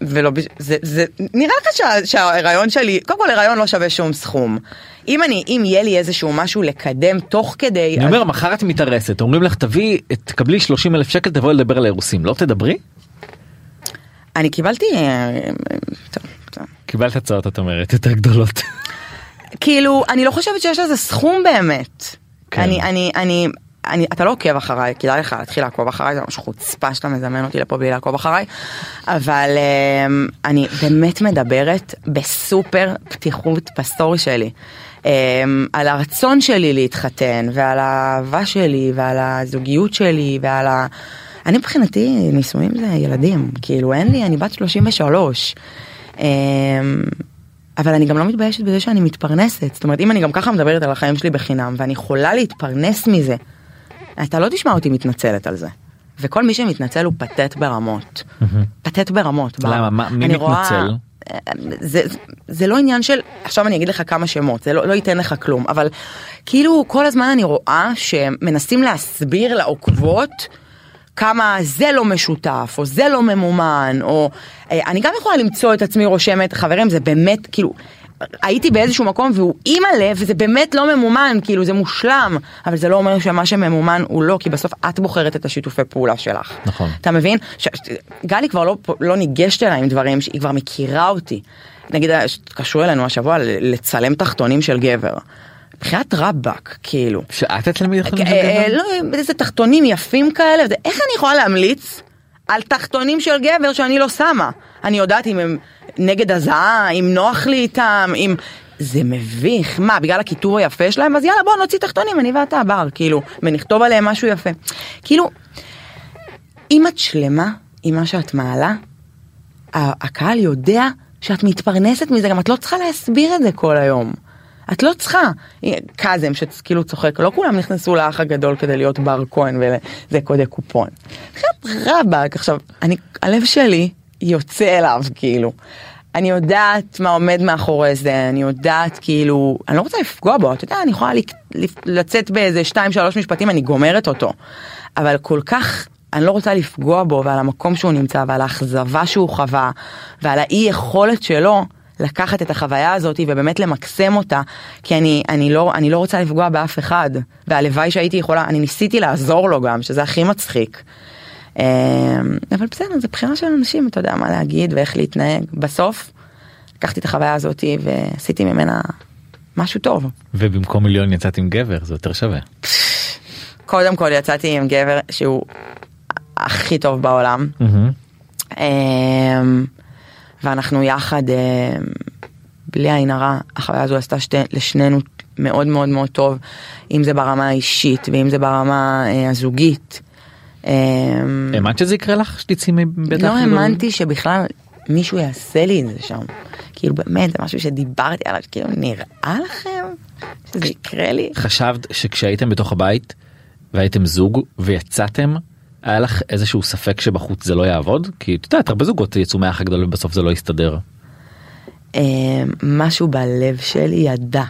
ולא זה זה נראה לך שה, שההיריון שלי קודם כל הריון לא שווה שום סכום אם אני אם יהיה לי איזשהו משהו לקדם תוך כדי אני אומר מחר את מתארסת אומרים לך תביא תקבלי 30 אלף שקל תבואי לדבר על האירוסים לא תדברי? אני קיבלתי אה, טוב, טוב. קיבלת הצעות את אומרת יותר גדולות. כאילו אני לא חושבת שיש לזה סכום באמת. כן. אני אני אני אני אתה לא עוקב אחריי כדאי לך להתחיל לעקוב אחריי זה ממש חוצפה שאתה מזמן אותי לפה בלי לעקוב אחריי אבל um, אני באמת מדברת בסופר פתיחות בסטורי שלי um, על הרצון שלי להתחתן ועל האהבה שלי ועל הזוגיות שלי ועל ה... אני מבחינתי נישואים זה ילדים כאילו אין לי אני בת 33. Um, אבל אני גם לא מתביישת בזה שאני מתפרנסת זאת אומרת אם אני גם ככה מדברת על החיים שלי בחינם ואני יכולה להתפרנס מזה. אתה לא תשמע אותי מתנצלת על זה. וכל מי שמתנצל הוא פתט ברמות. פתט ברמות. למה? מה, מי אני מתנצל? רואה, זה, זה לא עניין של עכשיו אני אגיד לך כמה שמות זה לא, לא ייתן לך כלום אבל כאילו כל הזמן אני רואה שמנסים להסביר לעוקבות כמה זה לא משותף או זה לא ממומן או אה, אני גם יכולה למצוא את עצמי רושמת חברים זה באמת כאילו הייתי באיזשהו מקום והוא אימא'לה וזה באמת לא ממומן כאילו זה מושלם אבל זה לא אומר שמה שממומן הוא לא כי בסוף את בוחרת את השיתופי פעולה שלך. נכון. אתה מבין? ש... גלי כבר לא, לא ניגשת אליי עם דברים שהיא כבר מכירה אותי. נגיד קשרו אלינו השבוע לצלם תחתונים של גבר. בחיית רבאק כאילו. שאת התלמיד תחתונים של אה, גבר? לא, איזה תחתונים יפים כאלה, איך אני יכולה להמליץ על תחתונים של גבר שאני לא שמה? אני יודעת אם הם נגד הזעה, אם נוח לי איתם, אם... זה מביך, מה, בגלל הכיתוב היפה שלהם? אז יאללה בוא נוציא תחתונים, אני ואתה בר, כאילו, ונכתוב עליהם משהו יפה. כאילו, אם את שלמה עם מה שאת מעלה, הקהל יודע שאת מתפרנסת מזה, גם את לא צריכה להסביר את זה כל היום. את לא צריכה. קאזם שכאילו צוחק, לא כולם נכנסו לאח הגדול כדי להיות בר כהן וזה קודי קופון. רבאק, עכשיו, אני, הלב שלי יוצא אליו כאילו. אני יודעת מה עומד מאחורי זה, אני יודעת כאילו, אני לא רוצה לפגוע בו, אתה יודע, אני יכולה לצאת באיזה 2-3 משפטים, אני גומרת אותו. אבל כל כך אני לא רוצה לפגוע בו ועל המקום שהוא נמצא ועל האכזבה שהוא חווה ועל האי יכולת שלו לקחת את החוויה הזאת ובאמת למקסם אותה כי אני אני לא אני לא רוצה לפגוע באף אחד והלוואי שהייתי יכולה אני ניסיתי לעזור לו גם שזה הכי מצחיק. אמ, אבל בסדר זה בחירה של אנשים אתה יודע מה להגיד ואיך להתנהג בסוף לקחתי את החוויה הזאת ועשיתי ממנה משהו טוב. ובמקום מיליון יצאת עם גבר זה יותר שווה. קודם כל יצאתי עם גבר שהוא הכי טוב בעולם. אמ, ואנחנו יחד, אמ, בלי עין הרע, החוויה הזו עשתה שתי, לשנינו מאוד מאוד מאוד טוב, אם זה ברמה האישית ואם זה ברמה אה, הזוגית. אמ, האמנת שזה יקרה לך שתצאי מבית לא האמנתי שבכלל מישהו יעשה לי את זה שם. כאילו באמת זה משהו שדיברתי עליו, כאילו נראה לכם שזה יקרה לי? חשבת שכשהייתם בתוך הבית והייתם זוג ויצאתם היה לך איזשהו ספק שבחוץ זה לא יעבוד? כי את יודעת הרבה זוגות יצאו מהאח הגדול ובסוף זה לא יסתדר. אה, משהו בלב שלי ידע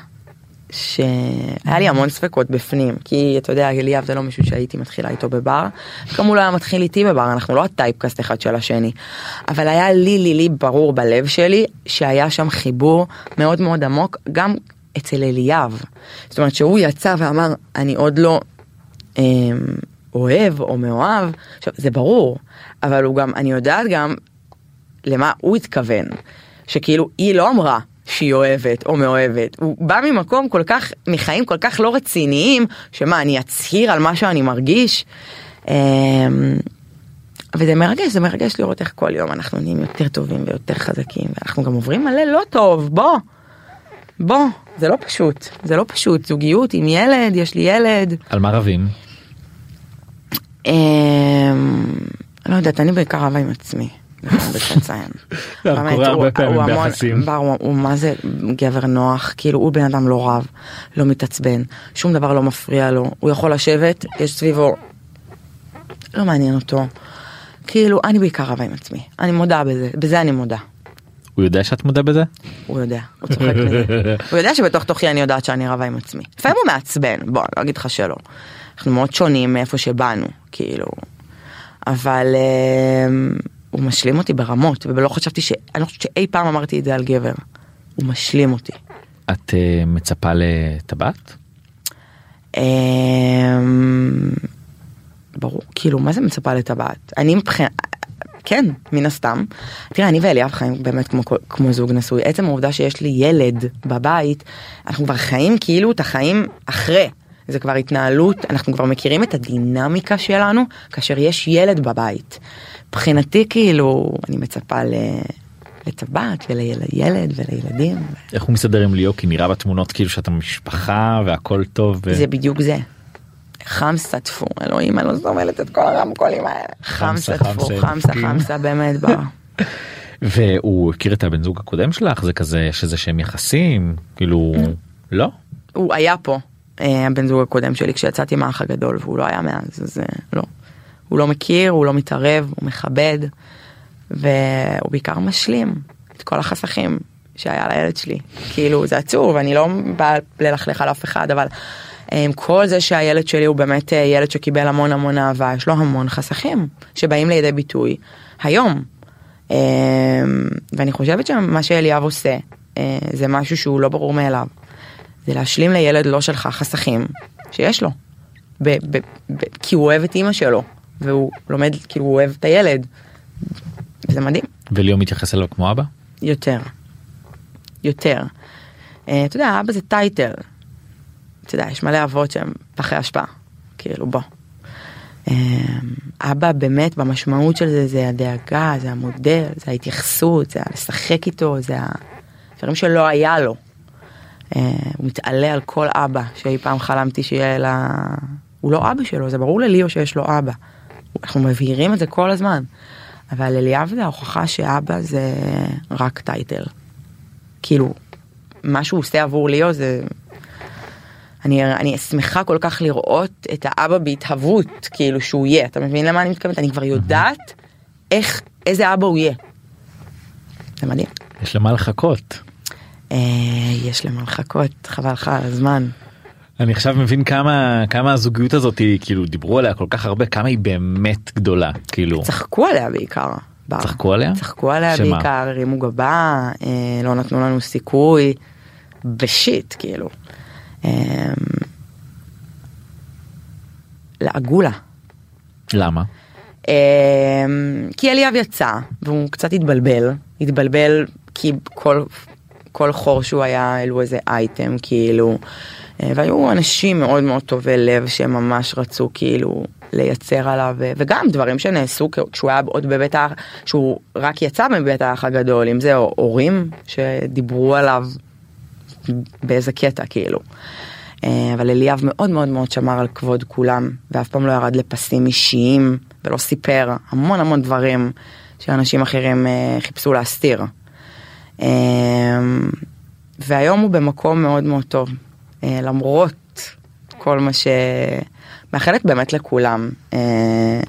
שהיה לי המון ספקות בפנים כי אתה יודע אליאב זה לא מישהו שהייתי מתחילה איתו בבר. גם הוא לא היה מתחיל איתי בבר אנחנו לא הטייפקאסט אחד של השני. אבל היה לי לי לי ברור בלב שלי שהיה שם חיבור מאוד מאוד עמוק גם אצל אליאב. זאת אומרת שהוא יצא ואמר אני עוד לא אה, אוהב או מאוהב עכשיו זה ברור אבל הוא גם אני יודעת גם למה הוא התכוון שכאילו היא לא אמרה שהיא אוהבת או מאוהבת, הוא בא ממקום כל כך, מחיים כל כך לא רציניים, שמה, אני אצהיר על מה שאני מרגיש? אמ, וזה מרגש, זה מרגש לראות איך כל יום אנחנו נהיים יותר טובים ויותר חזקים, ואנחנו גם עוברים מלא לא טוב, בוא, בוא, זה לא פשוט, זה לא פשוט, זוגיות עם ילד, יש לי ילד. על מה רבים? אמ, לא יודעת, אני בעיקר רבה עם עצמי. באמת, הוא- המון-. בר, מה זה גבר נוח, כאילו הוא בן אדם לא רב, לא מתעצבן, שום דבר לא מפריע לו, הוא יכול לשבת, יש סביבו, לא מעניין אותו. כאילו, אני בעיקר רבה עם עצמי, אני מודה בזה, בזה אני מודה. הוא יודע שאת מודה בזה? הוא יודע, הוא צוחק מזה. הוא יודע שבתוך תוכי אני יודעת שאני רבה עם עצמי. לפעמים הוא מעצבן, בוא, אני לא אגיד לך שלא. אנחנו מאוד שונים מאיפה שבאנו, כאילו. אבל אה, הוא משלים אותי ברמות, ולא חשבתי ש... אני לא חושבת שאי פעם אמרתי את זה על גבר. הוא משלים אותי. את אה, מצפה לטבעת? אה, ברור, כאילו, מה זה מצפה לטבעת? אני מבחינת... כן, מן הסתם. תראה, אני ואליאב חיים באמת כמו, כמו זוג נשוי. עצם העובדה שיש לי ילד בבית, אנחנו כבר חיים כאילו את החיים אחרי. זה כבר התנהלות, אנחנו כבר מכירים את הדינמיקה שלנו כאשר יש ילד בבית. מבחינתי כאילו, אני מצפה ל... לטבעת ולילד ולילדים. איך הוא מסתדר עם ליאו? כי נראה בתמונות כאילו שאתה משפחה והכל טוב. ו... זה בדיוק זה. חמסה טפו, אלוהים, אני לא סובלת את כל הרמקולים האלה. חמסה טפו, חמסה, חמסה. חמסה, באמת, בא. והוא הכיר את הבן זוג הקודם שלך זה כזה יש איזה שהם יחסים כאילו לא הוא היה פה, אה, הבן זוג הקודם שלי, כשיצאתי מהאח הגדול, והוא לא היה מאז, אז אה, לא. הוא לא מכיר, הוא לא מתערב, הוא מכבד, והוא בעיקר משלים את כל החסכים שהיה לילד שלי. כאילו, זה עצוב, אני לא באה ללכלך על אף אחד, אבל אה, עם כל זה שהילד שלי הוא באמת אה, ילד שקיבל המון המון אהבה, יש לו המון חסכים שבאים לידי ביטוי היום. אה, ואני חושבת שמה שאליאב עושה, אה, זה משהו שהוא לא ברור מאליו. זה להשלים לילד לא שלך חסכים שיש לו. ב- ב- ב- כי הוא אוהב את אימא שלו, והוא לומד, כאילו הוא אוהב את הילד. זה מדהים. וליאו מתייחס אליו כמו אבא יותר. יותר. אה, אתה יודע, אבא זה טייטל. אתה יודע, יש מלא אבות שהם פחי אשפה. כאילו, בוא. אה, אבא באמת במשמעות של זה, זה הדאגה, זה המודל, זה ההתייחסות, זה לשחק איתו, זה הדברים שלא היה לו. אה, הוא מתעלה על כל אבא שאי פעם חלמתי שיהיה לה... הוא לא אבא שלו, זה ברור לליאו שיש לו אבא. אנחנו מבהירים את זה כל הזמן. אבל אליאב זה ההוכחה שאבא זה רק טייטל. כאילו, מה שהוא עושה עבור ליאו זה... אני, אני שמחה כל כך לראות את האבא בהתהוות, כאילו שהוא יהיה, אתה מבין למה אני מתכוונת? אני כבר יודעת איך, איזה אבא הוא יהיה. זה מדהים. יש למה לחכות יש למה לחכות, חבל לך על הזמן. אני עכשיו מבין כמה כמה הזוגיות הזאת היא כאילו דיברו עליה כל כך הרבה כמה היא באמת גדולה כאילו צחקו עליה בעיקר. צחקו עליה צחקו עליה שמה? בעיקר, הרימו גבה, אה, לא נתנו לנו סיכוי, בשיט כאילו. אה, לעגו לה. למה אה, כי אליאב יצא והוא קצת התבלבל, התבלבל כי כל, כל חור שהוא היה העלו איזה אייטם כאילו, אה, והיו אנשים מאוד מאוד טובי לב שממש רצו כאילו לייצר עליו, אה, וגם דברים שנעשו כשהוא היה עוד בבית האח, שהוא רק יצא מבית האח הגדול, אם זה הורים שדיברו עליו באיזה קטע כאילו. אה, אבל אליאב מאוד מאוד מאוד שמר על כבוד כולם ואף פעם לא ירד לפסים אישיים ולא סיפר המון המון דברים שאנשים אחרים חיפשו להסתיר. אה, והיום הוא במקום מאוד מאוד טוב אה, למרות כל מה שמאחלת באמת לכולם. אה,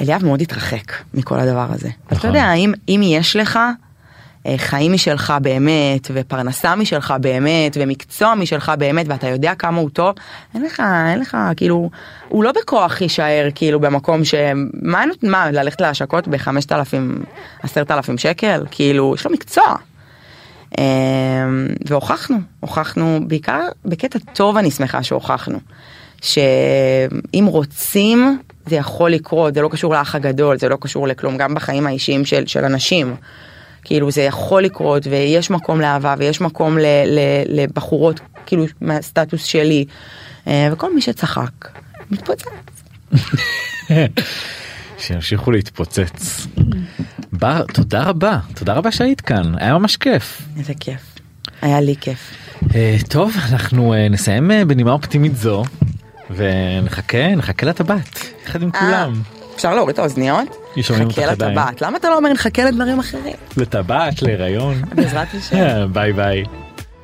אליאב מאוד התרחק מכל הדבר הזה. נכון. אתה יודע, אם, אם יש לך חיים משלך באמת, ופרנסה משלך באמת, ומקצוע משלך באמת, ואתה יודע כמה הוא טוב, אין לך, אין לך, כאילו, הוא לא בכוח יישאר כאילו במקום ש... מה, מה ללכת להשקות בחמשת אלפים, עשרת אלפים שקל? כאילו, יש לו מקצוע. אה, והוכחנו, הוכחנו, בעיקר בקטע טוב אני שמחה שהוכחנו. שאם רוצים זה יכול לקרות, זה לא קשור לאח הגדול, זה לא קשור לכלום, גם בחיים האישיים של, של אנשים. כאילו זה יכול לקרות ויש מקום לאהבה ויש מקום ל, ל, לבחורות כאילו מהסטטוס שלי אה, וכל מי שצחק מתפוצץ. שימשיכו להתפוצץ. בר תודה רבה תודה רבה שהיית כאן היה ממש כיף. איזה כיף. היה לי כיף. אה, טוב אנחנו אה, נסיים אה, בנימה אופטימית זו ונחכה נחכה לטבעת יחד עם אה, כולם. אפשר להוריד את האוזניות? חכה. לטבעת. למה אתה לא אומר נחכה לדברים אחרים? לטבעת להיריון. בעזרת השם. bye bye.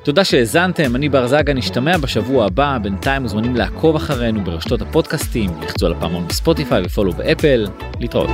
תודה שהאזנתם, אני בר זגה, נשתמע בשבוע הבא, בינתיים מוזמנים לעקוב אחרינו ברשתות הפודקאסטים, לחצו על הפעמון בספוטיפיי ו follow באפל, להתראות.